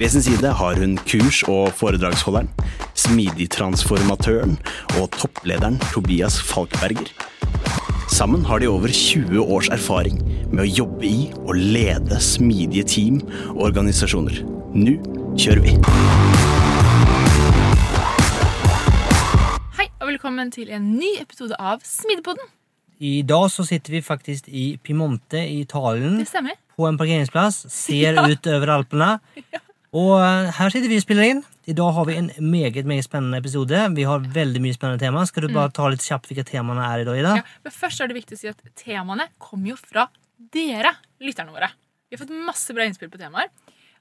Ved sin side har hun kurs- og foredragsholderen, smidigtransformatøren og topplederen Tobias Falkberger. Sammen har de over 20 års erfaring med å jobbe i og lede smidige team og organisasjoner. Nå kjører vi! Hei og velkommen til en ny episode av Smidepodden. I dag så sitter vi faktisk i Pimonte i Italien Det stemmer. på en parkeringsplass. Ser ut over Alperna. Og eh, her sitter vi og spiller inn. I dag har vi en meget meget spennende episode. Vi har veldig mye spennende tema. Skal du bare ta litt kjapt hvilke temaene er i dag, Ida? Ja, men først er det viktig å si at temaene kommer jo fra dere, lytterne våre. Vi har fått masse bra innspill på temaer.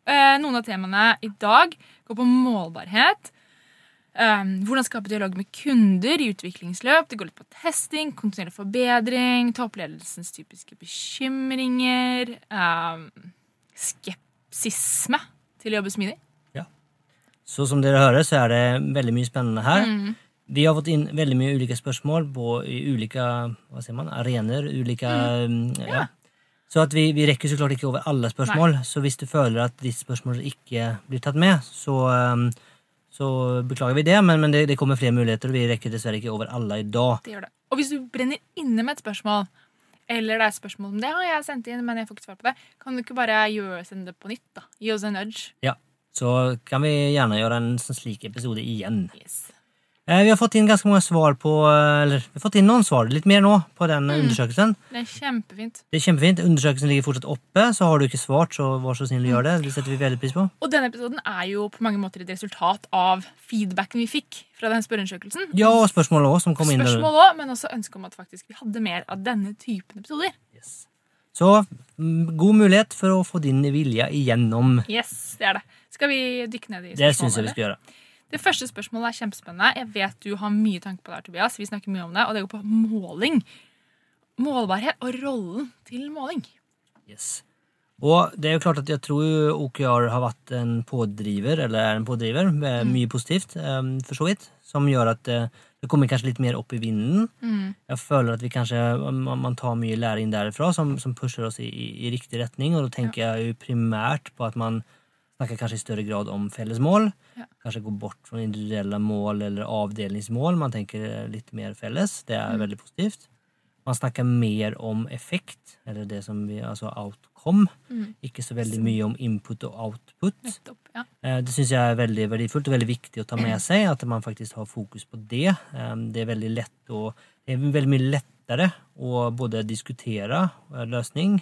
Eh, Noen av temaene i dag går på målbarhet. eh, Hvordan skape dialog med kunder i utviklingsløp. Det går litt på testing, kontinuerlig forbedring, toppledelsens typiske bekymringer. Skepsisme til å jobbe smidig. Så som dere hører, så er det veldig mye spennende her. Mm. Vi har fått inn veldig mye ulike spørsmål på i ulike hva sier man, arener. Ulike, mm, ja. Så at vi, vi rekker så klart ikke over alle spørsmål. Så hvis du føler at ditt spørsmål ikke blir tatt med, så, um, så beklager vi det. Men, men det, det kommer flere muligheter, og vi rekker dessverre ikke over alle i dag. Det gjør det. Og hvis du brenner inne med et spørsmål, eller det er spørsmål om det Ja, jeg sendt inn, men jeg får ikke svar på det, kan du ikke bare gjøre, sende det på nytt? da? Gi oss en nudge. Ja, Så kan vi gjerne gjøre en sånn slik episode igjen. Yes. Eh, vi har fått inn ganske mange svar på Eller vi har fått inn noen svar, litt mer nå, på den undersøkelsen. Det er kjempefint. Det er kjempefint. Undersøkelsen ligger fortsatt oppe, så har du ikke svart, så vær så snill å gjøre det. Det setter vi veldig pris på. Og denne episoden er jo på mange måter et resultat av feedbacken vi fikk fra den spørreundersøkelsen. Ja, og spørsmål også, som kom inn. Spørsmål òg, men også ønske om at faktisk vi hadde mer av denne typen episoder. Yes. Så mm, god mulighet for å få din vilje igjennom. Yes, det er det. Skal vi dykke ned i Det syns jeg vi skal gjøre. Det første spørsmålet er kjempespennende. Jeg vet du har mye tanke på det her, Tobias. Vi snakker mye om det, og det går på måling. Målbarhet og rollen til måling. Yes. Og det er jo klart at jeg tror OKR har vært en pådriver, eller er en pådriver, med mye positivt, eh, for så vidt, som gjør at eh, det kommer kanskje litt mer opp i vinden. Jeg føler at vi kanskje, man tar mye læring derifra som, som pusher oss i, i, i riktig retning, og da tenker jeg jo primært på at man snakker kanskje i større grad om felles mål. Ja. Kanskje gå bort fra individuelle mål eller avdelingsmål. Man tenker litt mer felles. Det er veldig positivt. Man snakker mer om effekt, eller det som vi, altså outcome. Ikke så veldig mye om input og output. Nettopp. Ja. Eh, Det syns jeg er veldig verdifullt og veldig viktig å ta med seg. At man faktisk har fokus på det. Eh, Det er veldig lett å Det er veldig mye lettere å både diskutere eh, løsning,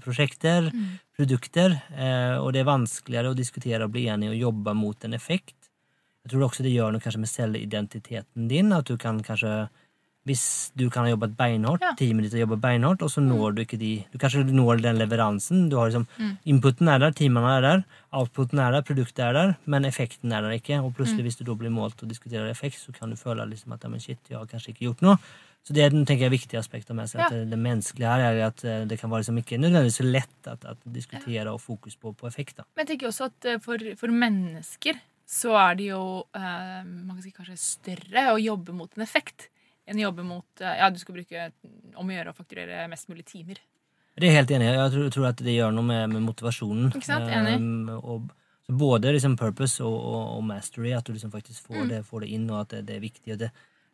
prosjekter, prosjekter, produkter, eh, og det er vanskeligere å diskutere og bli enig og jobbe mot en effekt. Jeg tror også det gjør noe kanskje med selvidentiteten din. At du kan kanskje hvis du kan ha jobbet beinhardt, Ja. teamet ditt har jobbet beinhardt, og så når du ikke de Du kanskje når den leveransen. Du har liksom Inputen er der, timene er der, outputen er der, produktet er der, men effekten er der ikke. Og plutselig, hvis du da blir målt og diskuterer effekt, så kan du føle liksom at ja, men shit, jeg har kanskje ikke gjort noe. Så det tenker jeg er viktig aspekt av med seg. At Ja. det, det menneskelige her er at eh, det kan være liksom ikke nødvendigvis så lett at diskutere og fokus på, på effekt. da. Men jeg tenker også at eh, for, for mennesker så er det jo eh, man kan si kanskje større å jobbe mot en effekt enn jobber jobbe mot eh, Ja, du skal bruke om å gjøre å fakturere mest mulig timer. Det er jeg helt enig i. Jeg tror, tror at det gjør noe med, med motivasjonen. Ikke sant? Enig. Um, og, både liksom purpose og, og, og mastery, at du liksom faktisk får, Mm. det, får det inn, og at det, det er viktig. Og det,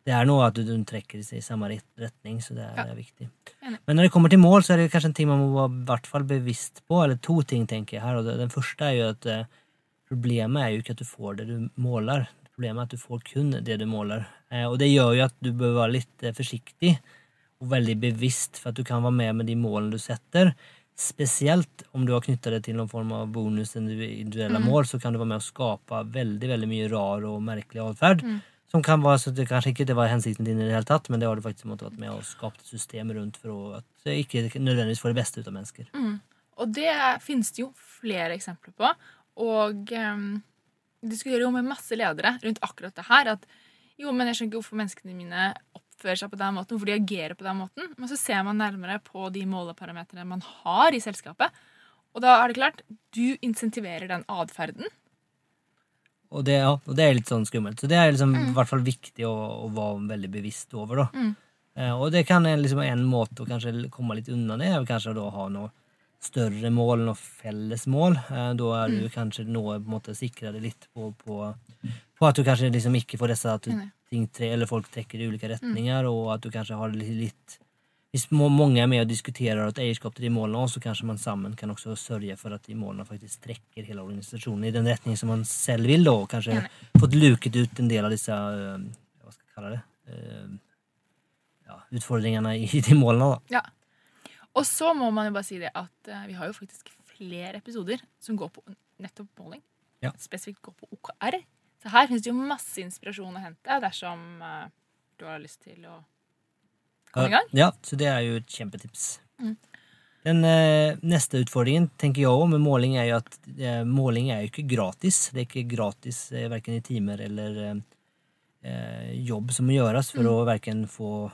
det er noe at du, trekker i samme retning, så det er, Ja. det er viktig. Enig. Men når det kommer til mål, så er det kanskje en ting man må være i hvert fall bevisst på. Eller to ting, tenker jeg her. Den første er jo at eh, problemet er jo ikke at du får det du måler. Problemet er at du får kun det du måler. Eh, og det gjør jo at du bør være litt eh, forsiktig og veldig bevisst for at du kan være med med de målene du setter. Spesielt om du har knytta det til noen form av bonus individuelle mål, så kan du være med å skape veldig veldig mye rar og merkelig atferd. Som kan være så det kanskje ikke det var hensikten din i det hele tatt, men det har du faktisk måttet vært med og skapt et system rundt for å, at ikke nødvendigvis får det beste ut av mennesker. Og det finnes det jo flere eksempler på. Og um, diskuterer jo med masse ledere rundt akkurat det her. At jo, men jeg skjønner ikke hvorfor menneskene mine oppfører seg på den måten. Hvorfor de agerer på den måten. Men så ser man nærmere på de måleparametrene man har i selskapet. Og da er det klart, du insentiverer den atferden. Og det, ja, og det er litt sånn skummelt. Så det er liksom, i hvert fall viktig å, å være veldig bevisst over. da. Mm. Eh, og det kan en, liksom, en måte å kanskje komme litt unna det, er kanskje å ha noe større mål, enn felles mål. Eh, da er du kanskje noe på en måte sikra det litt på, på, på at du kanskje liksom ikke får disse at du, ting tre, eller folk trekker i ulike retninger, og at du kanskje har litt, Hvis mange er med og diskuterer et eierskap til de målene, så kanskje man sammen kan også sørge for at de målene faktisk trekker hele organisasjonen i den retning som man selv vil, da, og kanskje Nei. fått luket ut en del av disse øh, Hva skal jeg kalle det? øh, ja, utfordringene i de målene, da. Ja. Og så må man jo bare si det at eh, vi har jo faktisk flere episoder som går på nettopp måling. Ja. Spesifikt går på OKR. Så her finnes det jo masse inspirasjon å hente dersom eh, du har lyst til å komme i gang. Ja, så det er jo et kjempetips. Mm. Den eh, neste utfordringen tenker jeg også med måling er jo at eh, måling er jo ikke gratis. Det er ikke gratis eh, verken i timer eller eh, eh, jobb som må gjøres for Mm. å verken få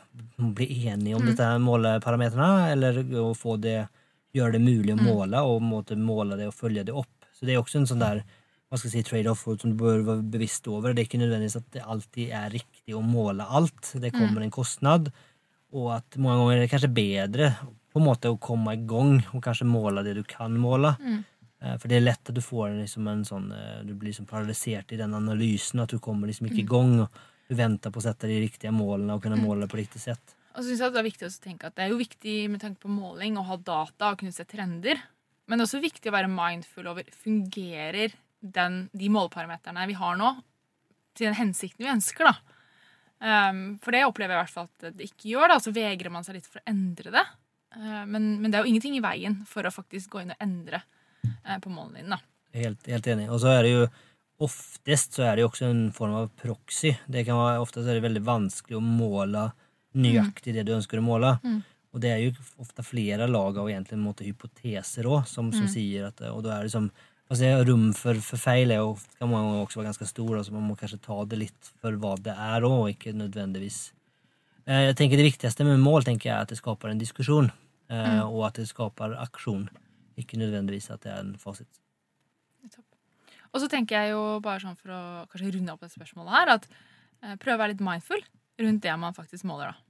bli enige om dette her måleparametrene, eller å få det gjøre det mulig å Mm. måle, og måte måle det og følge det opp. Så det er også en sånn der hva skal jeg si, trade-off som du bør være bevisst over. Det er ikke nødvendigvis at det alltid er riktig å måle alt. Det kommer en kostnad, og at mange ganger er det kanskje bedre på en måte å komme i gang og kanskje måle det du kan måle. Mm. Eh, For det er lett at du får liksom en sånn eh, Du blir liksom paralysert i den analysen, at du kommer liksom ikke i gang. og Du venter på å sette de riktige målene og kunne måle det på riktig sett. Og så synes jeg det er viktig å tenke at det er jo viktig med tanke på måling å ha data og kunne se trender. Men det er også viktig å være mindful over fungerer den, de måleparameterne vi har nå, til den hensikten vi ønsker. da. Um, for det opplever jeg i hvert fall at det ikke gjør. da, Så vegrer man seg litt for å endre det. Uh, men, men det er jo ingenting i veien for å faktisk gå inn og endre uh, på målene dine. da. Helt, helt enig. Og så er det jo oftest så er det jo også en form av proxy. Det kan være, oftest er det veldig vanskelig å måle nøyaktig det du ønsker å måle. Mm. Og det er jo ofte flere lag av egentlig en måte hypoteser òg, som, som Mm. sier at Og da er det som altså, Rom for, for feil er jo, kan mange ganger også være ganske stor, så man må kanskje ta det litt for hva det er òg, og ikke nødvendigvis Eh, Jeg tenker Det viktigste med mål tenker jeg er at det skaper en diskusjon, eh, Mm. og at det skaper aksjon. Ikke nødvendigvis at det er en fasit. Og så tenker jeg jo bare sånn for å kanskje runde opp det spørsmålet her, at eh, prøve å være litt mindful rundt det man faktisk måler. da.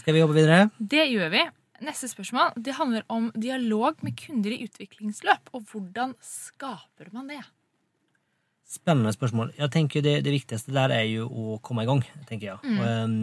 Skal vi jobbe videre? Det gjør vi. Neste spørsmål det handler om dialog med kunder i utviklingsløp. Og hvordan skaper man det? Spennende spørsmål. Jeg tenker det, det viktigste der er jo å komme i gang. tenker jeg. Mm. Og, em,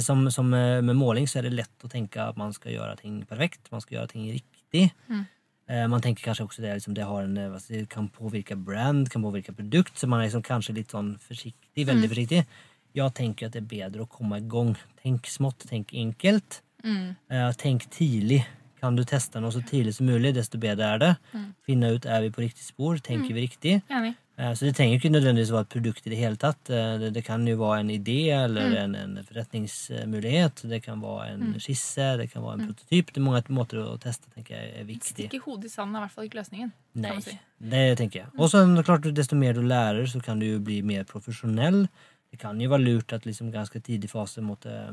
som, som eh, med måling så er det lett å tenke at man skal gjøre ting perfekt. Man skal gjøre ting riktig. Mm. Eh, Man tenker kanskje også det, liksom, det en, eh, si, kan påvirke brand, kan påvirke produkt, så man er liksom kanskje litt sånn forsiktig, veldig Mm. forsiktig. Jeg tenker at det er bedre å komme i gang. Tenk smått, tenk enkelt. Mm. Eh, Tenk tidlig. Kan du teste noe så tidlig som mulig, desto bedre er det. Mm. Finne ut er vi på riktig spor, tenker vi riktig. Ja, Eh, Så det trenger ikke nødvendigvis være et produkt i det hele tatt. Eh, Det, det kan jo være en idé eller Mm. en, en forretningsmulighet. Det kan være en Mm. skisse, det kan være en Mm. prototyp. Det er mange måter å teste tenker jeg er viktig. Stikke hodet i sanden er i hvert fall ikke løsningen. Nei, si. det tenker jeg. Og så er klart, desto mer du lærer, så kan du jo bli mer profesjonell. Det kan jo være lurt at liksom ganske tidlig fase måtte eh,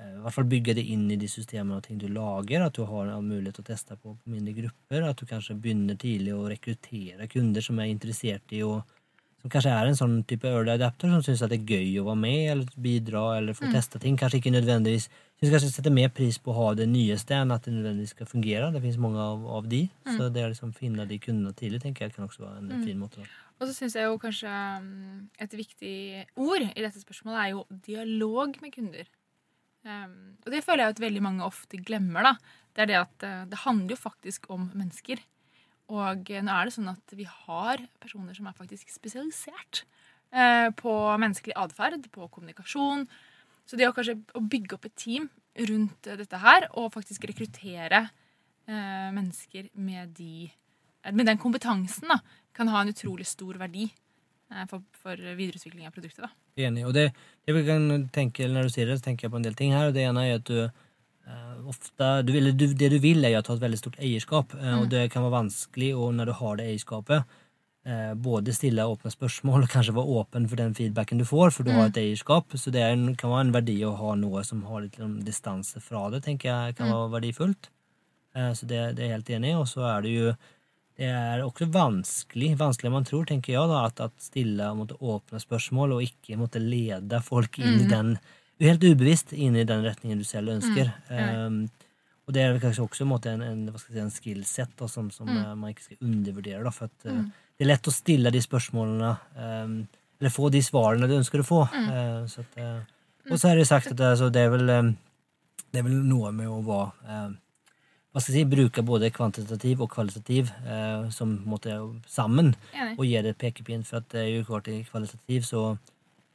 i hvert fall bygge det inn i de systemene og ting du lager. At du har mulighet til å teste på, på mindre grupper. At du kanskje begynner tidlig å rekruttere kunder som er interessert i å som kanskje er en sånn type early adapter som syns det er gøy å være med eller bidra eller få Mm. teste ting. Kanskje ikke nødvendigvis Syns kanskje setter mer pris på å ha det nyeste enn at det nødvendigvis skal fungere. Det finnes mange av, av de. Mm. Så det å liksom finne de kundene tidlig tenker jeg kan også være en Mm. fin måte. Da. Og så syns jeg jo kanskje mm, et viktig ord i dette spørsmålet er jo dialog med kunder. Um, og det føler jeg at veldig mange ofte glemmer. da. Det er det at uh, det handler jo faktisk om mennesker. og nå er det sånn at vi har personer som er faktisk spesialisert uh, på menneskelig atferd, på kommunikasjon. Så det å kanskje å bygge opp et team rundt dette her, og faktisk rekruttere mennesker med, de, med den kompetansen, da, kan ha en utrolig stor verdi for, for videreutvikling av produktet. da. Enig. Og det, det vi kan tenke, når du sier det, så tenker jeg på en del ting her. og Det ene er at du uh, ofte, du, eller du, Det du vil, er jo å ta et veldig stort eierskap. eh, Og det kan være vanskelig og når du har det eierskapet, eh, både stille åpne spørsmål og kanskje være åpen for den feedbacken du får, for du har et eierskap. Så det en, kan være en verdi å ha noe som har litt liksom, distanse fra det, tenker jeg kan være verdifullt. Eh, Så det, det er jeg helt enig i. Og så er det jo det er også vanskelig, vanskeligere enn man tror, tenker jeg, da, at, at stille og måtte åpne spørsmål og ikke måtte lede folk inn i den helt ubevisst inn i den retningen du selv ønsker. Um, og det er kanskje også en, måte, en, en, si, en skillset da, som, som mm. man ikke skal undervurdere. Da, for at, uh, Det er lett å stille de spørsmålene, um, eller få de svarene du ønsker å få. Uh, så at, uh, og så er det sagt at altså, det, er vel, um, det er vel noe med å være hva skal jeg si, bruke både kvantitativ og kvalitativ eh, som måte sammen Enig. og gi det pekepinn. For at det er jo klart i kvalitativ så,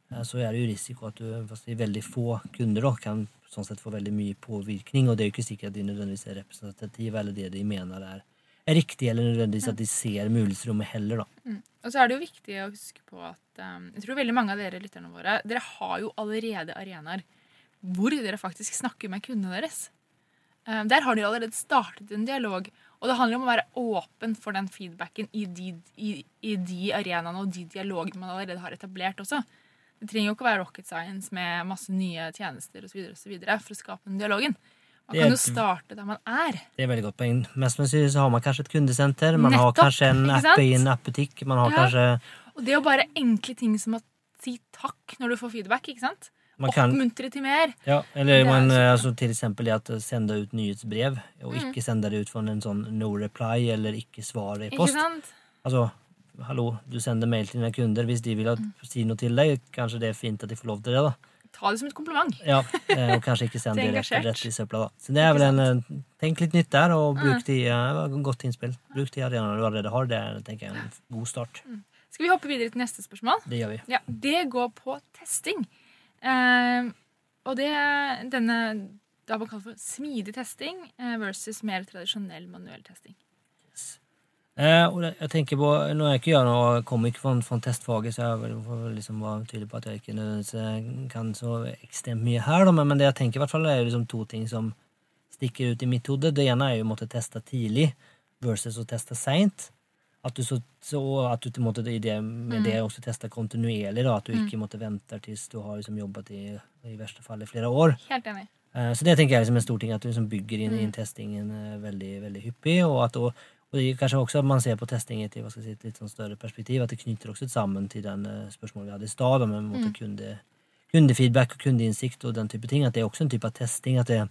eh, så er det jo risiko at du si, veldig få kunder da, kan sånn sett få veldig mye påvirkning. Og det er jo ikke sikkert at de nødvendigvis er representative, eller det de mener er, er riktig, eller nødvendigvis at de ser mulighetsrommet heller. da. Mm. Og så er det jo viktig å huske på at um, jeg tror veldig mange av dere lytterne våre dere har jo allerede arenaer hvor dere faktisk snakker med kundene deres. Um, der har de allerede startet en dialog. Og det handler om å være åpen for den feedbacken i de, i, i de arenaene og de dialogene man allerede har etablert også. Det trenger jo ikke å være rocket science med masse nye tjenester og så videre, og så videre for å skape den dialogen. Man kan jo starte der man er. Det er veldig godt poeng. Mest sier, så har man kanskje et kundesenter, man har kanskje en app i en appbutikk, man har Ja. kanskje Og det er jo bare enkle ting som å si takk når du får feedback. ikke sant? Man kan, Oppmuntre til mer. Ja, eller er man, eh, altså, til eksempel at sende ut nyhetsbrev, og Mm. ikke sende det ut fra en sånn no reply eller ikke svar i e-post. sant? Altså, hallo, du sender mail til dine kunder. Hvis de vil at, Mm. si noe til deg, kanskje det er fint at de får lov til det, da. Ta det som et kompliment. Ja, eh, og kanskje ikke send Det rett, rett i søpla, da. Så det er vel en eh, Tenk litt nytt der, og bruk de uh, Godt innspill. Bruk de arenaene du allerede har. Det er tenker jeg, en god start. Skal vi hoppe videre til neste spørsmål? Det gjør vi. Ja, Det går på testing. Eh, og det denne da man kaller for smidig testing eh, versus mer tradisjonell manuell testing. Eh, og jeg tenker på, Nå er jeg ikke gjør noe kommer ikke fra, fra testfaget, så jeg får liksom være tydelig på at jeg ikke kan så ekstremt mye her. Da, men, men det jeg tenker i hvert fall er liksom to ting som stikker ut i mitt hode. Det ene er jo å måtte teste tidlig versus å teste seint. At du så, så at du måtte, i det, med det også teste kontinuerlig. Da, at du ikke måtte vente til du har liksom jobbet i, i verste fall i flere år. Helt enig. Eh, Så det tenker jeg er liksom en stor ting, at du liksom bygger inn, inn testingen eh, veldig, veldig hyppig. Og, at, og, og det er kanskje også at man ser på testing i et, si, et litt sånn større perspektiv. At det knytter også sammen til den eh, spørsmålet vi hadde i stad, da, med en måte kunde, kundefeedback og kundeinnsikt og den type ting. At det er også en type av testing. At det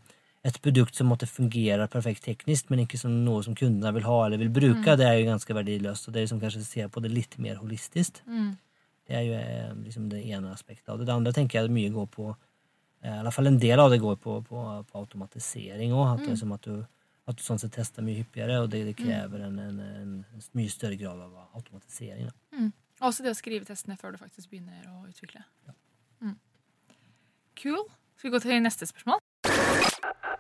et produkt som måtte fungere perfekt teknisk, men ikke som noe som kundene vil ha eller vil bruke. Det er jo ganske verdiløst. Og det er liksom kanskje ser på det litt mer holistisk. Mm. Det er jo eh, liksom det ene aspektet av det. Det andre tenker jeg mye går på eh, I alle fall en del av det går på, på, på automatisering òg. At, Mm. liksom at, du, at du sånn sett tester mye hyppigere, og det, det krever en, en, en, en mye større grad av automatisering. Mm. Også det å skrive testene før du faktisk begynner å utvikle. Mm. Cool. Skal vi gå til neste spørsmål?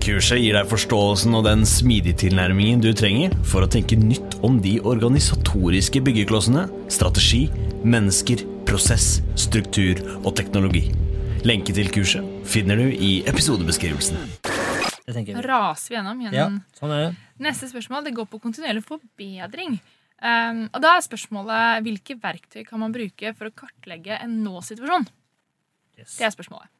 Kurset gir deg forståelsen og den smidige tilnærmingen du trenger for å tenke nytt om de organisatoriske byggeklossene, strategi, mennesker, prosess, struktur og teknologi. Lenke til kurset finner du i episodebeskrivelsen. Det tenker jeg. Raser vi gjennom Ja, sånn er det. Neste spørsmål det går på kontinuerlig forbedring. Um, og da er spørsmålet hvilke verktøy kan man bruke for å kartlegge en nå-situasjon? Yes. Det er spørsmålet.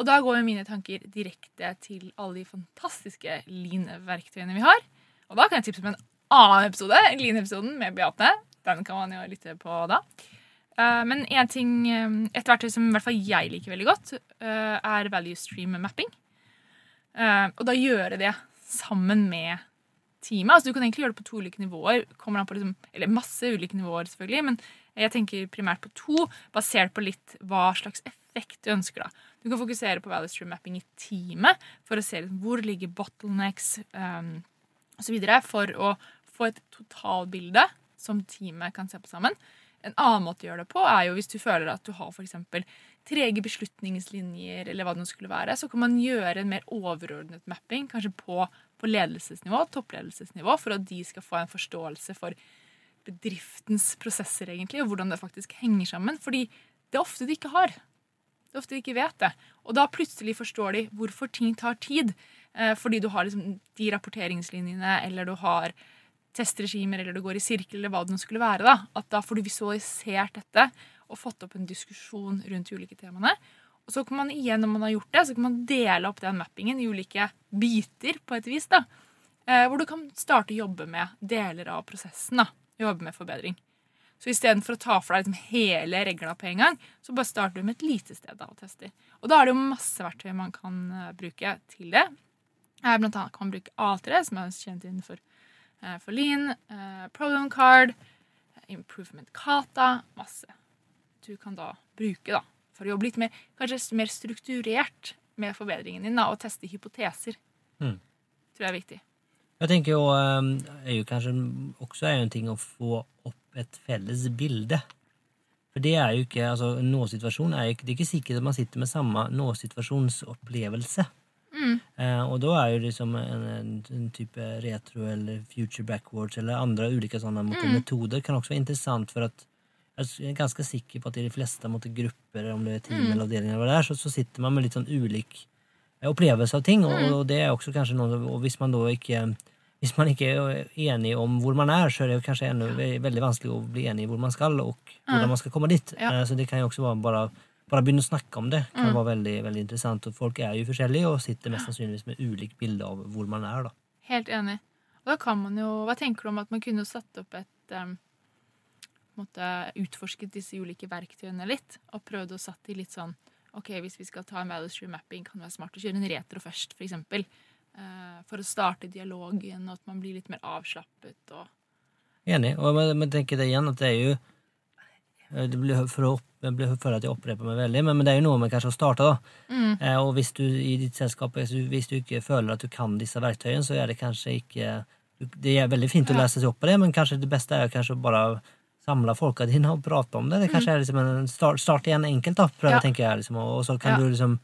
Og da går mine tanker direkte til alle de fantastiske Lean-verktøyene vi har. Og da kan jeg tipse om en annen episode, Lean-episoden med Beate. Den kan man jo lytte på da. Eh, men en ting, eh, et verktøy som i hvert fall jeg liker veldig godt, eh, er value stream mapping. Og da gjøre det sammen med teamet. Altså, du kan egentlig gjøre det på to ulike nivåer. Kommer an på liksom, eller masse ulike nivåer, selvfølgelig. Men jeg tenker primært på to, basert på litt hva slags effekt du ønsker. da. Du kan fokusere på value stream mapping i teamet for å se hvor ligger bottlenecks um, osv. For å få et totalbilde som teamet kan se på sammen. En annen måte å gjøre det på er jo hvis du føler at du har eksempel trege beslutningslinjer, eller hva det nå skulle være, så kan man gjøre en mer overordnet mapping, kanskje på, på ledelsesnivå, toppledelsesnivå, for at de skal få en forståelse for bedriftens prosesser, egentlig, og hvordan det faktisk henger sammen. Fordi det er ofte de ikke har. Det er ofte de ikke vet det. Og da plutselig forstår de hvorfor ting tar tid. Eh, fordi du har liksom de rapporteringslinjene, eller du har testregimer, eller du går i sirkel, eller hva det nå skulle være. da, At da får du visualisert dette og fått opp en diskusjon rundt de ulike temaene. Og så kan man igjen, når man har gjort det, så kan man dele opp den mappingen i ulike biter, på et vis. da, eh, Hvor du kan starte å jobbe med deler av prosessen. da, Jobbe med forbedring. Så istedenfor å ta for deg liksom hele regla på en gang, så bare starter du med et lite sted da, og tester. Og da er det jo masse verktøy man kan uh, bruke til det. Eh, blant annet kan man bruke A3, som er kjent innenfor uh, for Lean, Problem Card, Improvement Kata, masse du kan da bruke da, for å jobbe litt mer, kanskje mer strukturert med forbedringen din da, og teste hypoteser. Mm. Tror jeg er viktig. Jeg tenker jo, eh, er jo kanskje også er en ting å få opp et felles bilde. For det er jo ikke, altså Nå-situasjonen er jo ikke Det er ikke sikkert at man sitter med samme nå-situasjonsopplevelse. Mm. Eh, og da er jo liksom en, en, type retro eller future backwards eller andre ulike sånne Mm. metoder kan også være interessant for at jeg er ganske sikker på at i de fleste måte, grupper, om det er team Mm. eller avdelinger, eller hva det er, så, så sitter man med litt sånn ulik opplevelse av ting. Og, Mm. og det er også kanskje noe, og hvis man da ikke hvis man ikke er enig om hvor man er, så er det kanskje enda veldig vanskelig å bli enig hvor man skal, og hvordan man skal komme dit. Ja. Eh, Så det kan jo også være bare, bare begynne å snakke om det kan Mm. være veldig, veldig interessant. Og folk er jo forskjellige og sitter mest sannsynligvis med ulikt bilde av hvor man er. da. Helt enig. Og da kan man jo, Hva tenker du om at man kunne satt opp et um, måtte Utforsket disse ulike verktøyene litt, og prøvd å satt i litt sånn Ok, hvis vi skal ta en value stream mapping, kan det være smart å kjøre en retro først, for eksempel. Eh, for å starte dialogen, og at man blir litt mer avslappet. og Enig. Og men, tenker det igjen at det er jo eh, det blir for, å, blir for at jeg oppreper meg veldig, men, men det er jo noe med kanskje å starte. da. mm, Eh, og hvis du i ditt selskap hvis du, ikke føler at du kan disse verktøyene, så er det kanskje ikke Det er veldig fint å lese seg opp på det, men kanskje det beste er kanskje bare samle folka dine og prate om det. Det kanskje er liksom en start, start igjen enkelt, da, prøve, Ja. tenker jeg. liksom, og så kan Ja. du liksom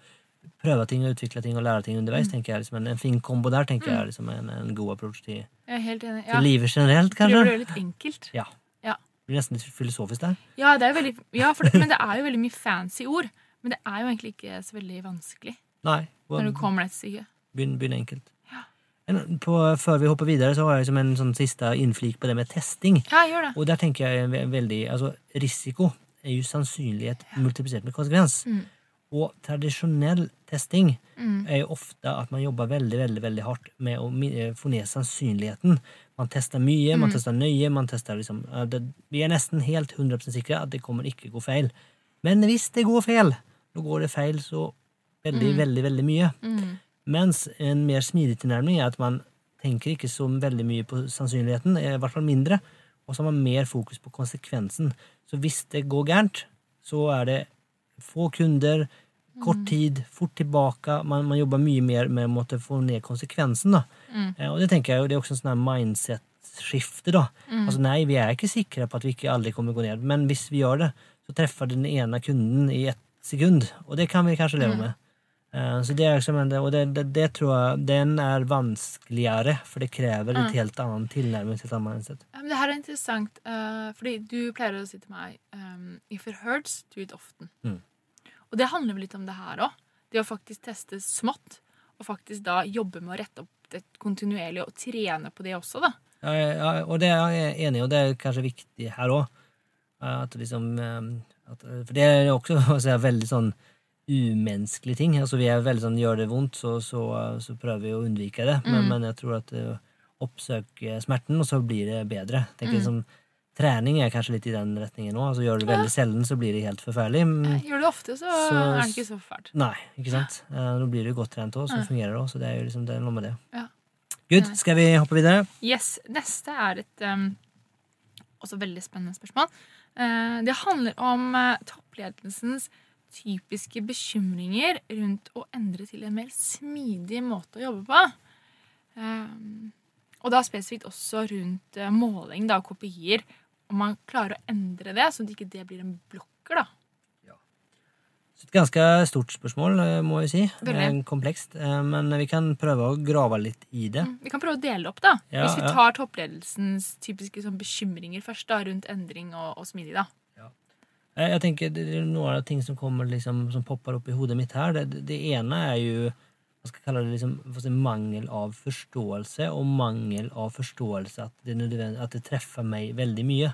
prøve ting og utvikle ting og lære ting underveis. tenker jeg. liksom, En, en fin kombo der tenker jeg Mm. er liksom en, en god approach til, til Ja. livet generelt, Prøver kanskje. gjøre det litt enkelt. Ja. Ja. Det blir nesten litt filosofisk der. Ja, det veldig, ja for men det er jo veldig mye fancy ord. Men det er jo egentlig ikke så veldig vanskelig Nei. når du kommer deg til. Begynn, begynn enkelt. På, før vi hopper videre, så har jeg liksom en sånn siste innflik på det med testing. Ja, gjør det. Og der tenker jeg ve- veldig altså Risiko er jo sannsynlighet multiplisert med konsekvens. Mm. Og tradisjonell testing Mm. er jo ofte at man jobber veldig veldig, veldig hardt med å eh, få ned sannsynligheten. Man tester mye, man Mm. tester nøye. man tester liksom, eh, det, Vi er nesten helt 100% sikre at det kommer ikke gå feil. Men hvis det går feil, da går det feil så veldig, Mm. veldig, veldig mye. Mm. Mens en mer smidig tilnærming er at man tenker ikke så veldig mye på sannsynligheten, i hvert fall mindre, og så har man mer fokus på konsekvensen. Så hvis det går gærent, så er det få kunder, kort tid, fort tilbake. Man, man jobber mye mer med å få ned konsekvensen. Mm. Eh, Og det tenker jeg det er også en sånn mindset-skifte. da. Mm. Altså Nei, vi er ikke sikre på at vi ikke aldri kommer gå ned, men hvis vi gjør det, så treffer den ene kunden i ett sekund, og det kan vi kanskje leve Mm. med. Eh, Så det er liksom og det, det, det tror jeg den er vanskeligere, for det krever Mm. et helt annet tilnærming. til. Ja, det her er interessant, uh, fordi du pleier å si til meg um, If it hurts, do it often. Mm. Og det handler vel litt om det her òg. Det å faktisk teste smått, og faktisk da jobbe med å rette opp det kontinuerlig og trene på det også, da. Ja, ja, og det er jeg enig i, og det er kanskje viktig her òg. At liksom eh, at, For det er også å si, veldig sånn umenneskelige ting. Altså Vi er veldig sånn gjør det vondt, så, så, så prøver vi å unnvike det. Men, Mm. men jeg tror at uh, oppsøk smerten, og så blir det bedre. Tenker Mm. som Trening er kanskje litt i den retningen òg. Altså, gjør du det veldig sjelden, så blir det helt forferdelig. Mm, Gjør du det ofte, så, Så- er det ikke så fælt. Nei, ikke sant? Eh, Nå blir du godt trent òg, så Ja. fungerer det òg. Så det er jo liksom det er noe med det. Ja. Good. Skal vi hoppe videre? Yes, Neste er et um, også veldig spennende spørsmål. Uh, det handler om uh, toppledelsens typiske bekymringer rundt å endre til en mer smidig måte å jobbe på. Um, og da spesifikt også rundt eh, måling da, av kopier. Om man klarer å endre det, så at ikke det blir en blokker. da. Så Et ganske stort spørsmål, eh, må jeg si. Veldig. Eh, Komplekst. Eh, Men vi kan prøve å grave litt i det. Mm, Vi kan prøve å dele opp. da. Ja, Hvis vi ja. tar toppledelsens typiske sånn, bekymringer først, da, rundt endring og, og smidig. da. Eh, Jeg tenker det er Noen av ting som kommer liksom, som popper opp i hodet mitt her, det, det ene er jo hva skal kalle det liksom, si, mangel av forståelse, og mangel av forståelse at det, at det treffer meg veldig mye.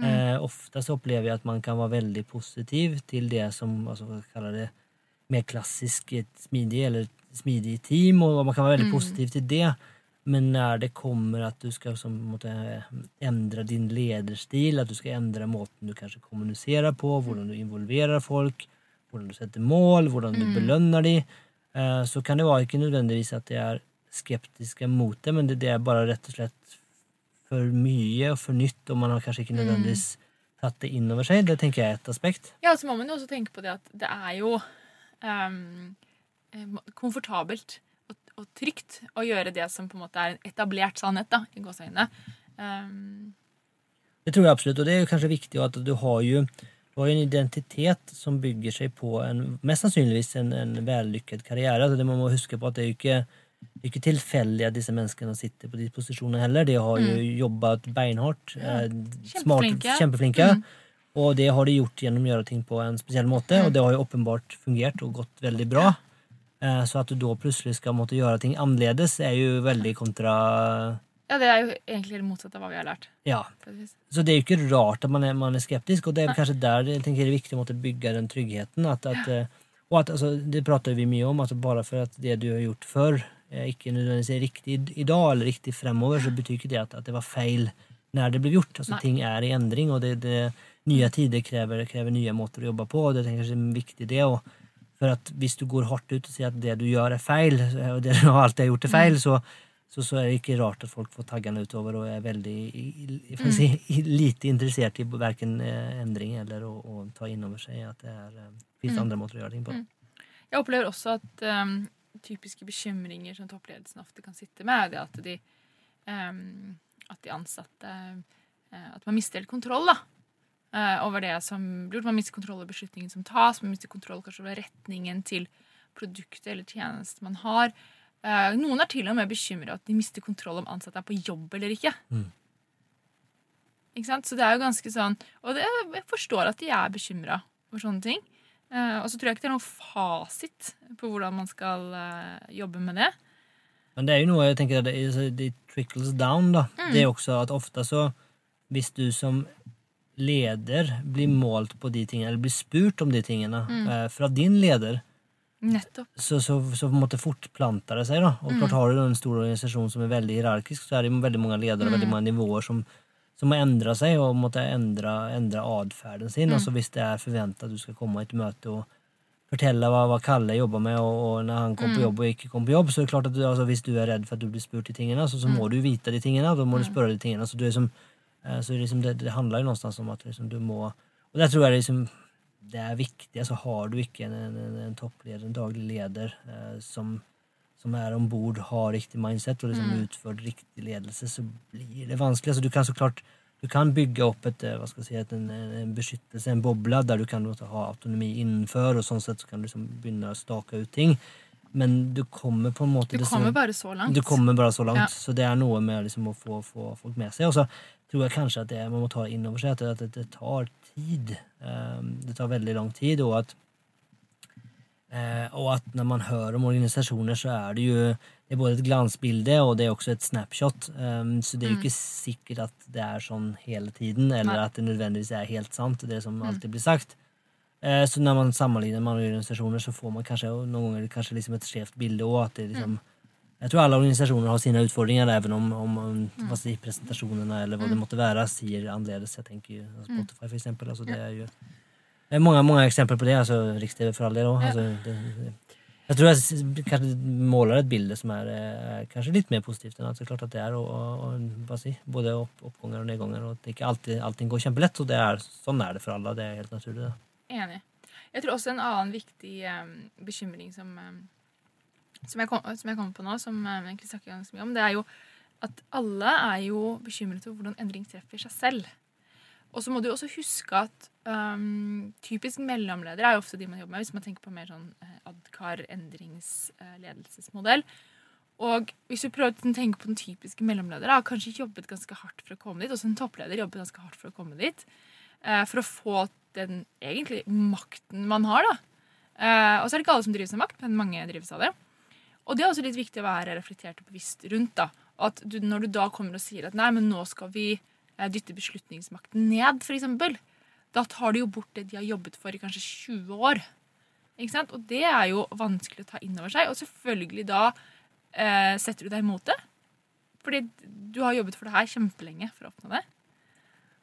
Eh, ofte så opplever jeg at man kan være veldig positiv til det som altså, hva skal kalle det, mer klassisk smidig eller smidig team, og man kan være veldig positiv til det. Men når det kommer at du skal endre din lederstil, at du skal endre måten du kanskje kommuniserer på, hvordan du involverer folk, hvordan du setter mål, hvordan du belønner dem, eh, så kan det være ikke nødvendigvis at de er skeptiske mot det, men det, er bare rett og slett for mye og for nytt, og man har kanskje ikke nødvendigvis tatt det inn over seg. Det tenker jeg er et aspekt. Ja, så må man jo også tenke på det at det er jo eh, komfortabelt og, trygt å gjøre det som på en måte er en etablert sannhet, da, i gåseøynene. Um, Det tror jeg absolutt, og det er kanskje viktig at du har jo du har jo en identitet som bygger seg på en, mest sannsynligvis en, en vellykket karriere. Altså det man må huske på at det er jo ikke, det er ikke tilfeldig at disse menneskene sitter på de posisjonene heller. De har jo jobbet beinhardt. eh, smart, Kjempeflinke. kjempeflinke. Mm. Og det har de gjort gjennom å gjøre ting på en spesiell måte, og det har jo åpenbart fungert og gått veldig bra. Eh, Så at du da plutselig skal måtte gjøre ting annerledes, er jo veldig kontra ja, det er jo egentlig det motsatte av hva vi har lært. Ja. Så det er jo ikke rart at man er, man er skeptisk, og det er kanskje der jeg tenker det er viktig å måtte bygge den tryggheten. At, at, eh, og at, altså, det prater vi mye om, at bare for at det du har gjort før, eh, ikke nødvendigvis er riktig i- dag eller riktig fremover, så betyr ikke det at, at det var feil når det ble gjort. Altså, Nei. ting er i endring, og det, det, nye tider krever, krever nye måter å jobbe på, og det er kanskje viktig det. Og for at hvis du går hardt ut og sier at det du gjør, er feil, og det du alltid har gjort, er feil, så så, så er det ikke rart at folk får taggene utover og er veldig får si, lite interessert i verken endring eller å, å ta inn over seg at det er, eh, finnes andre måter å gjøre ting på. Jeg opplever også at um, typiske bekymringer som toppledelsen ofte kan sitte med, er at de, um, at de ansatte eh, At man mister helt kontroll da, eh, over det som blir gjort. Man mister kontroll over beslutningen som tas, man mister kontroll kanskje over retningen til produktet eller tjenesten man har. Uh, noen er til og med bekymra at de mister kontroll om ansatte er på jobb eller ikke. Mm. Ikke sant? Så det er jo ganske sånn Og det, jeg forstår at de er bekymra for sånne ting. Uh, og så tror jeg ikke det er noen fasit på hvordan man skal jobbe med det. Men det er jo noe jeg tenker det, det trickles down. da. Det er også at ofte så Hvis du som leder blir målt på de tingene, eller blir spurt om de tingene eh, fra din leder, Nettopp. så, så, så på en måte fortplanter det seg. da. Og klart Har du en stor organisasjon som er veldig hierarkisk, så er det veldig mange ledere og veldig mange nivåer som, som må endre seg og måtte endre, endre atferden sin. Altså Hvis det er forventa at du skal komme i et møte og fortelle hva, hva Kalle jobber med, og, og når han kom på jobb og ikke kom på jobb, så er det klart at du, altså, hvis du er redd for at du blir spurt de tingene, så, så må du vite de tingene, da må du spørre de tingene. Så, du er som, så liksom det, det handler jo någonstans om at liksom, du må Og der tror jeg liksom det er viktig. altså Har du ikke en, en, en toppleder, en daglig leder, eh, som, som er om bord, har riktig mindset og liksom utført riktig ledelse, så blir det vanskelig. altså Du kan så klart du kan bygge opp et, eh, hva skal jeg si, et, en, en beskyttelse, en boble, der du kan ha autonomi innenfor, og sånn sett så kan du liksom begynne å stake ut ting. Men du kommer på en måte Du kommer bare så langt. du kommer bare så langt, Ja. så det er noe med liksom å få, få folk med seg. Og så tror jeg kanskje at det, man må ta inn over seg at det, tar tid. Um, det tar veldig lang tid, og at, eh, og at når man hører om organisasjoner, så er det jo det er både et glansbilde og det er også et snapshot. Um, så det er jo ikke sikkert at det er sånn hele tiden, eller at det nødvendigvis er helt sant, det som alltid blir sagt. Eh, Så når man sammenligner med organisasjoner, så får man kanskje noen ganger kanskje liksom et skjevt bilde òg. At det liksom Jeg tror alle organisasjoner har sine utfordringer, even om, om, om Mm. si, presentasjonene eller hva det måtte være, sier annerledes. Jeg tenker Mm. Spotify, for eksempel. Altså, det er jo det er mange, mange eksempler på det. altså Riks-TV for all del òg. Altså, jeg tror jeg kanskje måler et bilde som er er kanskje litt mer positivt enn er klart at det er og, og, og, si, både opp, oppganger og nedganger. og at ikke alltid, allting går kjempelett. og det er, Sånn er det for alle. Det er helt naturlig. Da. Enig. Jeg tror også en annen viktig um, bekymring som, em, som, jeg kom, som jeg kommer på nå, som em, vi egentlig snakker ganske mye om, det er jo at alle er jo bekymret over hvordan endring treffer seg selv. Og så må du også huske at um, typisk mellomledere er jo ofte de man jobber med, hvis man tenker på mer sånn eh, Adkar endringsledelsesmodell. Og hvis du prøver å tenke på den typiske mellomledere, har kanskje jobbet ganske hardt for å komme dit. Også en toppleder jobber ganske hardt for å komme dit. Uh, for å få den egentlig makten man har, da. Uh, og så er det ikke alle som drives av makt, men mange drives av det. Og det er også litt viktig å være reflektert og bevisst rundt. da. At du, Når du da kommer og sier at nei, men nå skal vi eh, dytte beslutningsmakten ned, f.eks., da tar de jo bort det de har jobbet for i kanskje 20 år. Ikke sant? Og det er jo vanskelig å ta inn over seg. Og selvfølgelig da eh, setter du deg imot det. Fordi du har jobbet for det her kjempelenge for å oppnå det.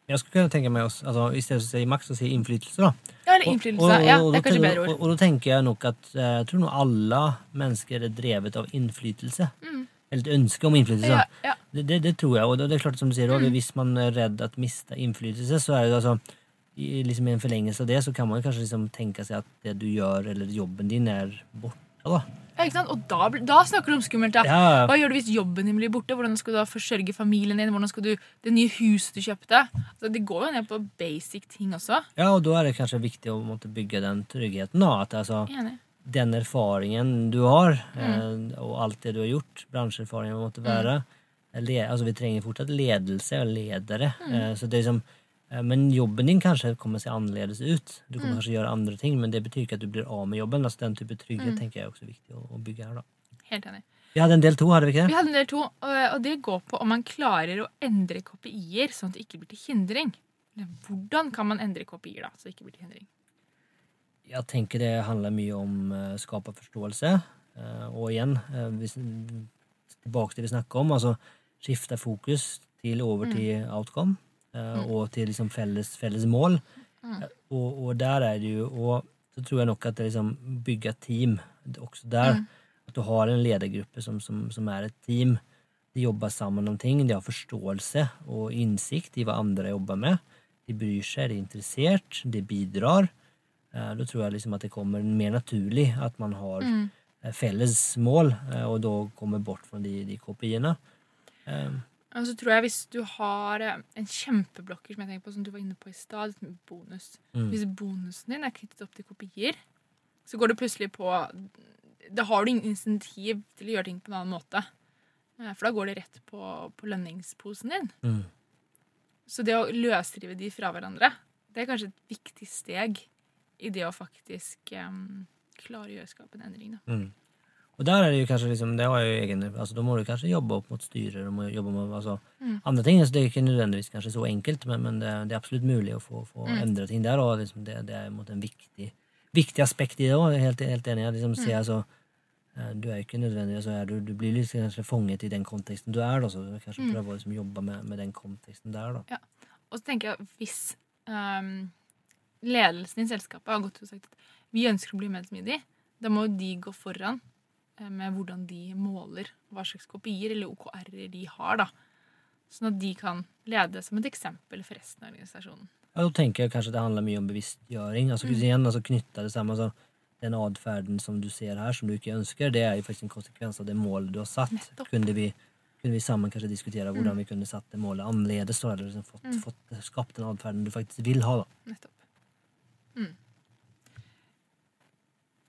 Jeg skulle kunne tenke meg også, altså, I stedet for å si makt, så si innflytelse. da. Ja, eller innflytelse. Ja, det er kanskje bedre og, ord. og da tenker jeg nok at eh, jeg tror nå alle mennesker er drevet av innflytelse. Eller et ønske om innflytelse. Mm. Ja, Mm. ja. Det, det, det tror jeg. Og det er klart som du sier, også, Hvis man er redd at miste innflytelse, så er det altså i, liksom en forlengelse av det, så kan man kanskje liksom tenke seg at det du gjør, eller jobben din, er borte. Da. Ja? Og da, da snakker du om skummelt. da. Ja, Hva gjør du hvis jobben din blir borte? Hvordan skal du da forsørge familien din? Hvordan skal du, Det nye huset du kjøpte? Altså, det går jo ned på basic ting også. ja, og da er det kanskje viktig å måtte bygge den tryggheten. da, at altså, den erfaringen du har, Mm. eh, og alt det du har gjort, bransjeerfaringen måtte være le, altså Vi trenger fortsatt ledelse og ledere. Mm. eh, så det er liksom, men jobben din kanskje kommer å se annerledes ut. Du Mm. kommer kanskje gjøre andre ting, men det betyr ikke at du blir av med jobben. altså Den type trygghet Mm. tenker jeg er også viktig å, å bygge her. da. Helt enig. Vi hadde en del to, hadde vi ikke det? Vi hadde en del to, og og det går på om man klarer å endre KPI-er sånn at det ikke blir til hindring. Hvordan kan man endre KPI-er da, så det ikke blir til hindring? Jeg tenker det handler mye om å skape forståelse. eh, og igjen, hvis, tilbake til det vi snakker om, altså skifte fokus til over til outcome. Eh, Og til liksom felles, felles mål. Eh, Og, og der er det jo Og så tror jeg nok at det liksom bygge team også der. At du har en ledergruppe som, som, som er et team. De jobber sammen om ting. De har forståelse og innsikt i hva andre jobber med. De bryr seg, de er interessert, de bidrar. Eh, Da tror jeg liksom at det kommer mer naturlig at man har mm. felles mål, og da kommer bort fra de, de kopiene. Eh, Og så tror jeg hvis du har eh, en kjempeblokker, som jeg tenker på, som du var inne på i stad, bonus Mm. Hvis bonusen din er knyttet opp til kopier, så går det plutselig på Da har du ingen insentiv til å gjøre ting på en annen måte. Eh, For da går det rett på, på lønningsposen din. Mm. Så det å løsrive de fra hverandre, det er kanskje et viktig steg i det å faktisk um, klare å gjøre skape en endring. Da. Mm. Og der er det jo kanskje liksom, det har jo egen, altså Da må du kanskje jobbe opp mot styrer, du må jobbe med altså, Mm. andre ting. Så det er ikke nødvendigvis kanskje så enkelt, men, men det, det er absolutt mulig å få, få Mm. endre ting der. Og liksom det, det er en viktig, viktig aspekt i det òg. Helt, helt enig. Liksom Mm. ser altså eh, Du er jo ikke nødvendigvis altså, du, du blir litt kanskje fanget i den konteksten du er, da, så du kanskje Mm. prøve å liksom jobbe med, med den konteksten der. da. Og så tenker jeg hvis um, ledelsen i selskapet har gått ut og sagt at vi ønsker å bli medlemsmidig, da må jo de gå foran med hvordan de måler hva slags kopier eller OKR-er de har. da. Sånn at de kan lede som et eksempel for resten av organisasjonen. Ja, da tenker jeg kanskje det handler mye om bevisstgjøring. Altså, Mm. igjen, altså knytte det sammen. Altså, den atferden som du ser her, som du ikke ønsker, det er jo faktisk en konsekvens av det målet du har satt. Nettopp. Kunne vi, kunne vi sammen kanskje diskutere hvordan vi kunne satt det målet annerledes, eller liksom fått, Mm. fått skapt den atferden du faktisk vil ha. da. Nettopp. Mm.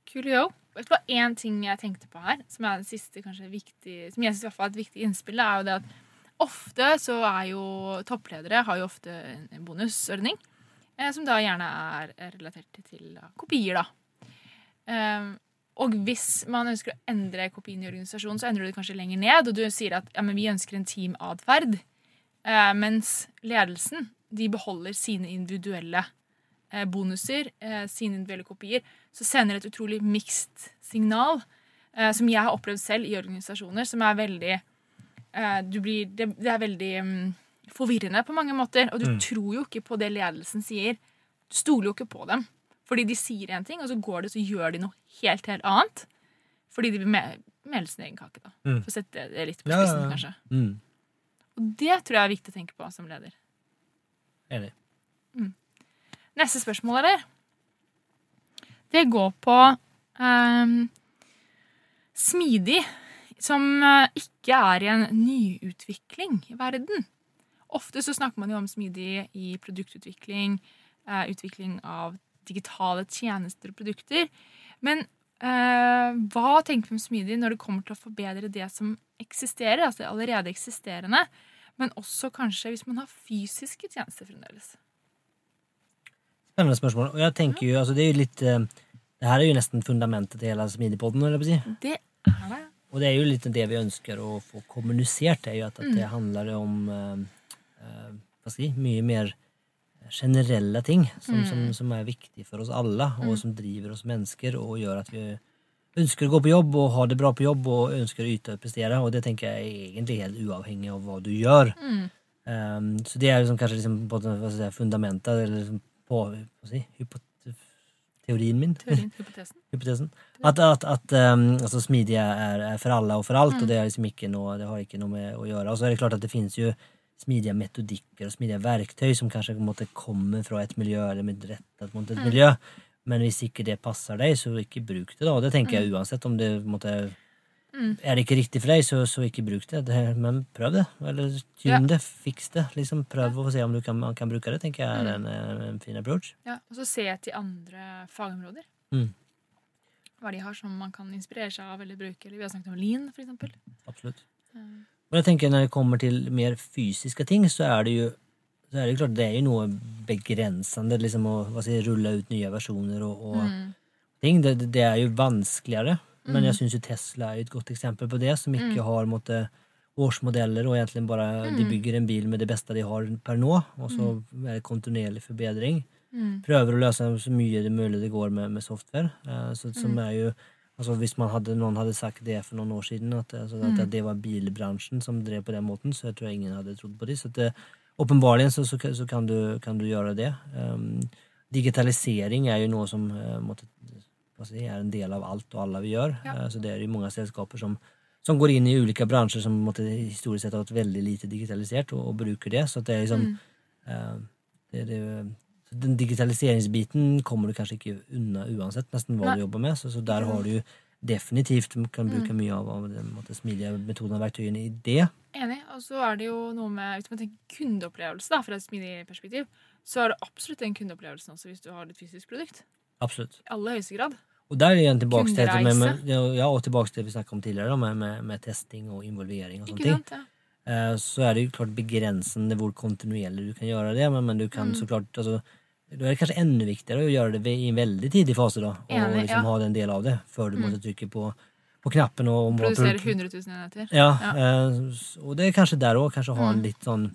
Coolio. Du hva, En ting jeg tenkte på her, som er den siste kanskje viktig, som jeg synes er et viktig innspill, er jo det at ofte så er jo toppledere har jo ofte en bonusordning, eh, som da gjerne er er relatert til da, kopier, da. Um, og hvis man ønsker å endre kopien i organisasjonen, så endrer du det kanskje lenger ned, og du sier at ja, men vi ønsker en teamatferd, eh, mens ledelsen de beholder sine individuelle bonuser, eh, sine individuelle kopier, så sender det et utrolig mixed signal. eh, som jeg har opplevd selv i organisasjoner, som er veldig eh, du blir, det, er veldig mm, forvirrende på mange måter. Og du Mm. tror jo ikke på det ledelsen sier. Du stoler jo ikke på dem. Fordi de sier en ting, og så går det, så gjør de noe helt, helt annet. Fordi de vil me- mele sin egen kake, da. Mm. For å sette det litt på Ja, ja, spissen, ja. kanskje. Mm. Og det tror jeg er viktig å tenke på som leder. Enig. Neste spørsmål, eller? Det går på um, smidig, som eh, ikke er i en nyutvikling i verden. Ofte så snakker man jo om smidig i produktutvikling, uh, utvikling av digitale tjenester og produkter. Men uh, hva tenker vi om smidig når det kommer til å forbedre det som eksisterer, altså det allerede eksisterende, men også kanskje hvis man har fysiske tjenester fremdeles? Spennende spørsmål. Og jeg tenker jo, altså det er jo litt eh, Det her er jo nesten fundamentet til hele Smidigpodden. si. Det er det. Og det er jo litt det vi ønsker å få kommunisert, er jo at, Mm. at det handler om eh, eh, hva skal jeg mye mer generelle ting som, Mm. som, som er viktig for oss alle, og som driver oss mennesker og gjør at vi ønsker å gå på jobb og ha det bra på jobb og ønsker å yte og prestere. Og det tenker jeg er egentlig helt uavhengig av hva du gjør. Mm. Um, så det er liksom kanskje liksom fundamentet, eller liksom på skal si, teorien min. Teorien, hypotesen. hypotesen. At, at, at um, altså smidige er, er for alle og for alt, og det, liksom noe, det har ikke noe med å gjøre. Og så er det klart at det finnes jo smidige metodikker og smidige verktøy som kanskje måtte komme fra et miljø, eller med rettet mot et miljø. Men hvis ikke det passer deg, så ikke bruk det. da. Og det tenker jeg uansett om det på måte, Er det ikke riktig for deg, så, så ikke bruk det. det. Men prøv det. Eller tune Ja. det. Fiks det. Liksom Prøv å se om du kan, man kan bruke det. tenker jeg er en, en fin approach. Ja, og så se til andre fagområder. Mm. Hva de har som man kan inspirere seg av eller bruke. Eller vi har snakket om lean, for eksempel. Absolutt. Mm. Men jeg tenker når det kommer til mer fysiske ting, så er det jo så er det klart det er jo noe begrensende liksom å si, rulle ut nye versjoner og, og Mm. ting. Det, det er jo vanskeligere. Men jeg syns jo Tesla er et godt eksempel på det, som Mm. ikke har måtte, årsmodeller og egentlig bare de bygger en bil med det beste de har per nå, og så er det kontinuerlig forbedring. Mm. Prøver å løse så mye det mulig det går med, med software. eh, så, som Mm. er jo Altså Hvis man hadde, noen hadde sagt det for noen år siden, at, altså, Mm. at det var bilbransjen som drev på den måten, så jeg tror ingen hadde trodd på det. Så eh, så, så, så kan, du, kan du gjøre det. Um, digitalisering er jo noe som eh, måtte, si, er en del av alt og alle vi gjør. Ja. Eh, så det er jo mange selskaper som, som går inn i ulike bransjer som måtte, historisk sett har vært veldig lite digitalisert, og, og bruker det. Så det er liksom Mm. eh, det, det, så den digitaliseringsbiten kommer du kanskje ikke unna uansett nesten hva Nei. du jobber med. Så, så der har du definitivt kan bruke Mm. mye av, av den måte, smidige metoden og verktøyene i det. Enig. Og så er det jo noe med Hvis man tenker kundeopplevelse da, fra et smidig perspektiv, så er det absolutt den kundeopplevelsen også hvis du har et fysisk produkt. Absolutt. I aller høyeste grad. Og der er igjen tilbake til, dette med, ja, og tilbake til det vi snakket om tidligere, med, med, med testing og involvering og sånne ting. Ja. Eh, så er det jo klart begrensende hvor kontinuerlig du kan gjøre det, men, men du kan Mm. så klart altså, Da er det kanskje enda viktigere å gjøre det i en veldig tidlig fase, da. Og Enig, liksom ja. ha den del av det, før du Mm. måtte trykke på, på knappen og, og Produsere 100 000 enheter. Ja, Ja. eh, og det er kanskje der òg, kanskje ha en Mm. litt sånn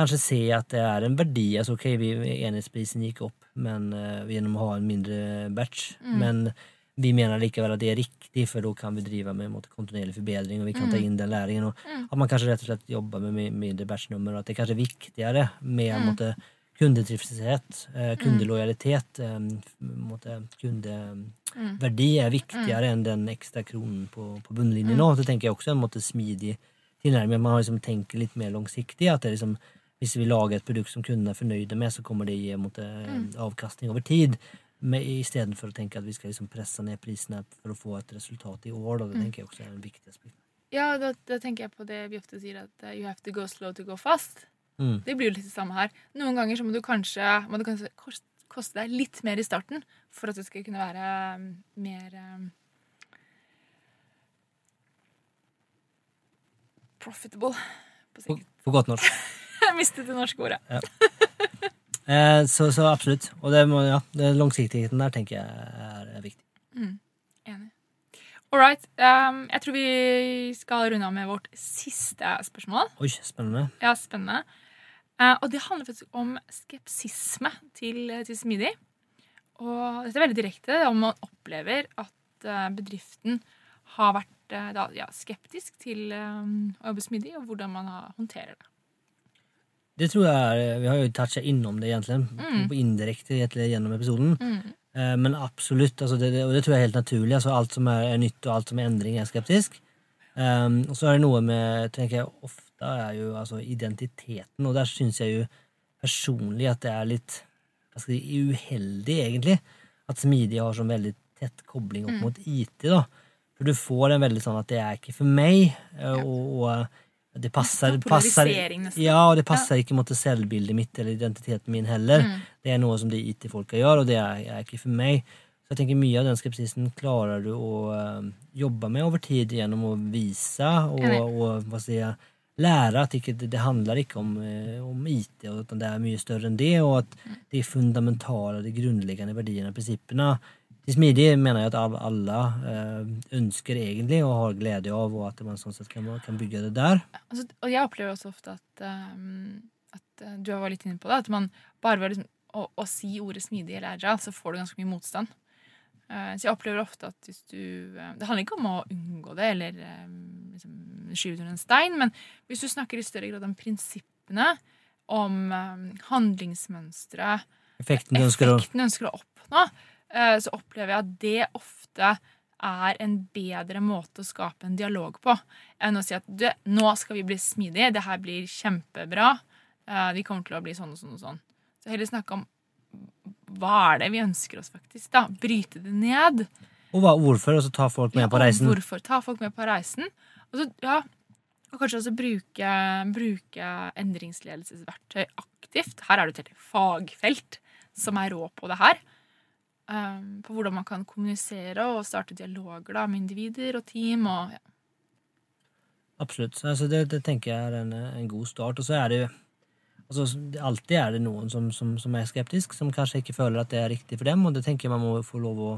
Kanskje se at det er en verdi. altså ok, vi, Enhetsprisen gikk opp men, uh, gjennom å ha en mindre batch, Mm. men vi mener likevel at det er riktig, for da kan vi drive med måte, kontinuerlig forbedring, og vi kan ta Mm. inn den læringen. og Mm. At man kanskje rett og slett jobber med mindre batchnummer, og at det kanskje er viktigere med Mm. måte, kundetrivselshet, eh, kundelojalitet, eh, måtte, kundeverdi Mm. er viktigere enn den ekstra kronen på, på bunnlinjen nå. Det tenker jeg også er en måte smidig tilnærming. Man har liksom tenker litt mer langsiktig. at det er liksom hvis vi lager et produkt som kundene er fornøyde med, så kommer det gi mot måte, Mm. avkastning over tid. Istedenfor å tenke at vi skal liksom presse ned prisene for å få et resultat i år. Da. Det Mm. tenker jeg også er en viktig aspekt. Ja, da, da tenker jeg på det vi ofte sier, at eh, you have to go slow to go fast. Mm. Det blir jo litt det samme her. Noen ganger så må du kanskje, må du kanskje kost- koste deg litt mer i starten for at det skal kunne være um, mer um, profitable på På, på godt norsk. Jeg mistet det norske ordet. Eh, så, så absolutt. Og det, må, ja, det langsiktigheten der tenker jeg er, viktig. Mm, enig. All right. Um, jeg tror vi skal runde av med vårt siste spørsmål. Oi, spennende. Ja, spennende. Uh, og det handler faktisk om skepsisme til, til smidig. Og dette er veldig direkte om man opplever at eh, bedriften har vært eh, da, ja, skeptisk til um, å jobbe smidig, og hvordan man har, håndterer det. Det tror jeg er, Vi har jo toucha innom det, egentlig, Mm. på indirekte gjennom episoden. Mm. Eh, Men absolutt, altså det, og det tror jeg er helt naturlig. altså Alt som er, er nytt og alt som er endring, er skeptisk. Um, og så er det noe med tenker jeg, ofte er jo altså identiteten, og der syns jeg jo personlig at det er litt si, uheldig, egentlig, at smidige har sånn veldig tett kobling opp Mm. mot IT. da. For du får en veldig sånn at det er ikke for meg, eh, og, og det passer, passer Ja, og det passer ikke mot det selvbildet mitt eller identiteten min heller. Mm. Det er noe som de IT-folka gjør, og det er, er ikke for meg. Så jeg tenker mye av den skepsisen klarer du å uh, jobbe med over tid gjennom å vise og, og jeg, lære at ikke, det, det handler ikke om, eh, om IT, og at det er mye større enn det, og at Mm. de fundamentale, de grunnleggende verdiene og prinsippene til smidig mener jeg at av alle eh, ønsker egentlig og har glede av, og at man sånn sett kan, kan bygge det der. Altså, og jeg opplever også ofte at, um, at uh, du var litt inne på det, at man bare ved liksom, å, å si ordet smidig eller agile, så får du ganske mye motstand. Uh, så jeg opplever ofte at hvis du uh, Det handler ikke om å unngå det eller um, liksom, skyve det under en stein, men hvis du snakker i større grad om prinsippene, om um, handlingsmønstre, Effekten du ønsker å oppnå, eh, så opplever jeg at det ofte er en bedre måte å skape en dialog på enn å si at du, nå skal vi bli smidige, det her blir kjempebra, eh, vi kommer til å bli sånn og sånn og sånn. Så heller snakke om hva er det vi ønsker oss faktisk, da. Bryte det ned. Og hva, hvorfor, og så ta folk med Ja, på reisen. Hvorfor ta folk med på reisen. Og, så, ja, og kanskje også bruke, bruke endringsledelsesverktøy aktivt. Her er det et helt fagfelt som er rå på det her. Um, på hvordan man kan kommunisere og starte dialoger da, med individer og team. Og, ja. Absolutt. Altså, det, det tenker jeg er en, en god start. Og så er det altså, Alltid er det noen som, som, som er skeptisk, som kanskje ikke føler at det er riktig for dem, og det tenker jeg man må få lov å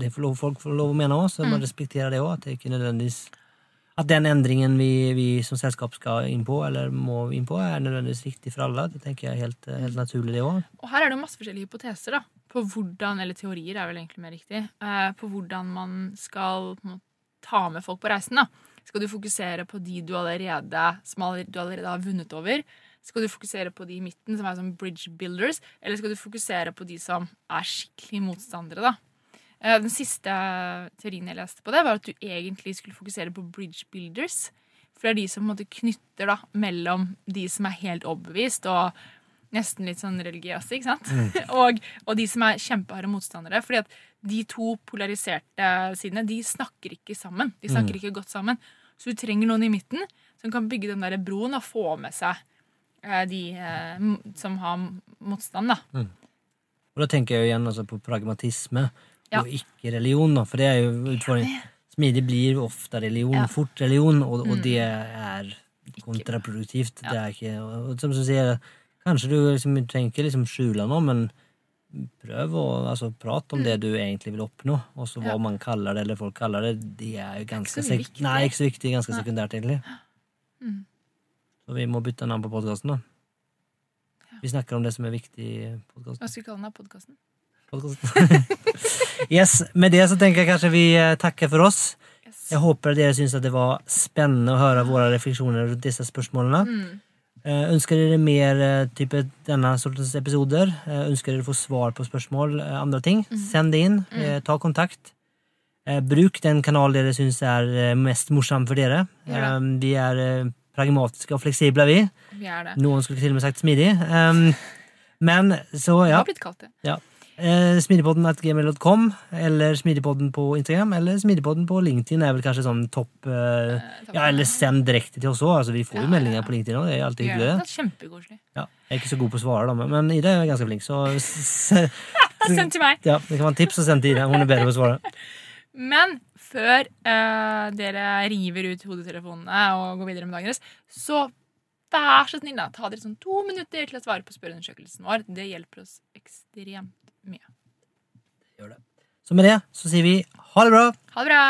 det får lov, folk får lov å mene òg, så man respekterer det òg. At det ikke nødvendigvis At den endringen vi, vi som selskap skal inn på, eller må inn på, er nødvendigvis riktig for alle. Det tenker jeg er helt, helt naturlig, det òg. Og her er det masse forskjellige hypoteser da, på hvordan, eller teorier er vel egentlig mer riktig, eh, på hvordan man skal måte, ta med folk på reisen. da. Skal du fokusere på de du allerede, som du allerede har vunnet over? Skal du fokusere på de i midten, som er som bridge builders? Eller skal du fokusere på de som er skikkelig motstandere? da? Eh, Den siste teorien jeg leste på det, var at du egentlig skulle fokusere på bridge builders. For det er de som måte knytter da, mellom de som er helt overbevist og nesten litt sånn religiøse, ikke sant? og, og de som er kjempeharde motstandere. Fordi at de to polariserte sidene, de snakker ikke sammen. De snakker ikke godt sammen. Så du trenger noen i midten som kan bygge den der broen og få med seg eh, de eh, som har motstand, da. Og da tenker jeg jo igjen altså, på pragmatisme Ja. og ikke religion, da, for det er jo utfordringen. Smidig blir jo ofte religion, Ja. Mm. fort religion, og, og det er kontraproduktivt. Ja. Det er ikke, og som du sier, kanskje du liksom tenker ikke liksom skjule noe, men prøv å altså, prate om det du egentlig vil oppnå. Og så hva Mm. Ja. man kaller det, eller folk kaller det, det er jo ganske så viktig. Nei, ikke så viktig. Ganske Nei. sekundært, egentlig. Mm. Så vi må bytte navn på podkasten, da. Vi snakker om det som er viktig i podkasten. Hva skal vi kalle den? podcasten. yes, med det så tenker jeg kanskje vi eh, takker for oss. Yes. Jeg håper dere syns det var spennende å høre våre refleksjoner rundt disse spørsmålene. Mm. Eh, ønsker dere mer eh, type denne sortens episoder? Eh, ønsker dere å få svar på spørsmål, andre ting? Mm. Send det inn. Eh, ta kontakt. Bruk den kanalen dere syns er mest morsom for dere. Vi er pragmatiske og fleksible, vi. Vi. Noen skulle til og med sagt smidig. Men så, ja. Det har blitt kalt det. Ja. Eh, smidigpodden at gmail.com, eller Smidigpodden på Instagram, eller Smidigpodden på LinkedIn er vel kanskje sånn topp eh, Ja, eller send direkte til oss òg. Altså, vi får jo Ja, meldinger ja. på LinkedIn òg, det er alltid hyggelig. det er kjempekoselig. Ja, jeg er ikke så god på å svare, da, men- Ida er ganske flink, så Send til meg. ja, det kan være en tips å sende til Ida. Hun er bedre på å svare. Men før eh, dere river ut hodetelefonene og går videre med dagen deres, så vær så snill, da. Ta dere sånn to minutter til å svare på spørreundersøkelsen vår. Det hjelper oss ekstremt mye. Så med det så sier vi ha det bra! Ha det bra!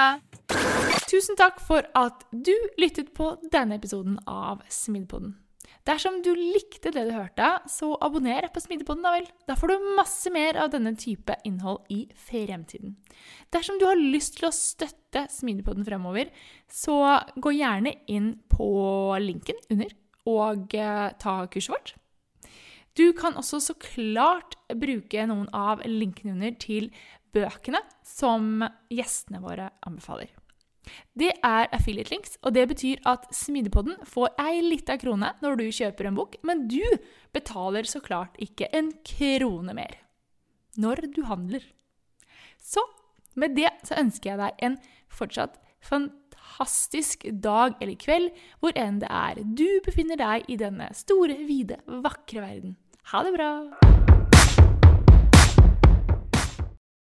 Tusen takk for at du lyttet på denne episoden av Smidepoden. Dersom du likte det du hørte, så abonner på Smidepoden, da vel. Da får du masse mer av denne type innhold i fremtiden. Dersom du har lyst til å støtte Smidepoden fremover, så gå gjerne inn på linken under og eh, ta kurset vårt. Du kan også så klart bruke noen av linkene under til bøkene som gjestene våre anbefaler. Det er affiliate links, og det betyr at Smidepodden får ei lita krone når du kjøper en bok, men du betaler så klart ikke en krone mer når du handler. Så med det så ønsker jeg deg en fortsatt fantastisk dag eller kveld, hvor enn det er du befinner deg i denne store, vide, vakre verden. Ha det bra!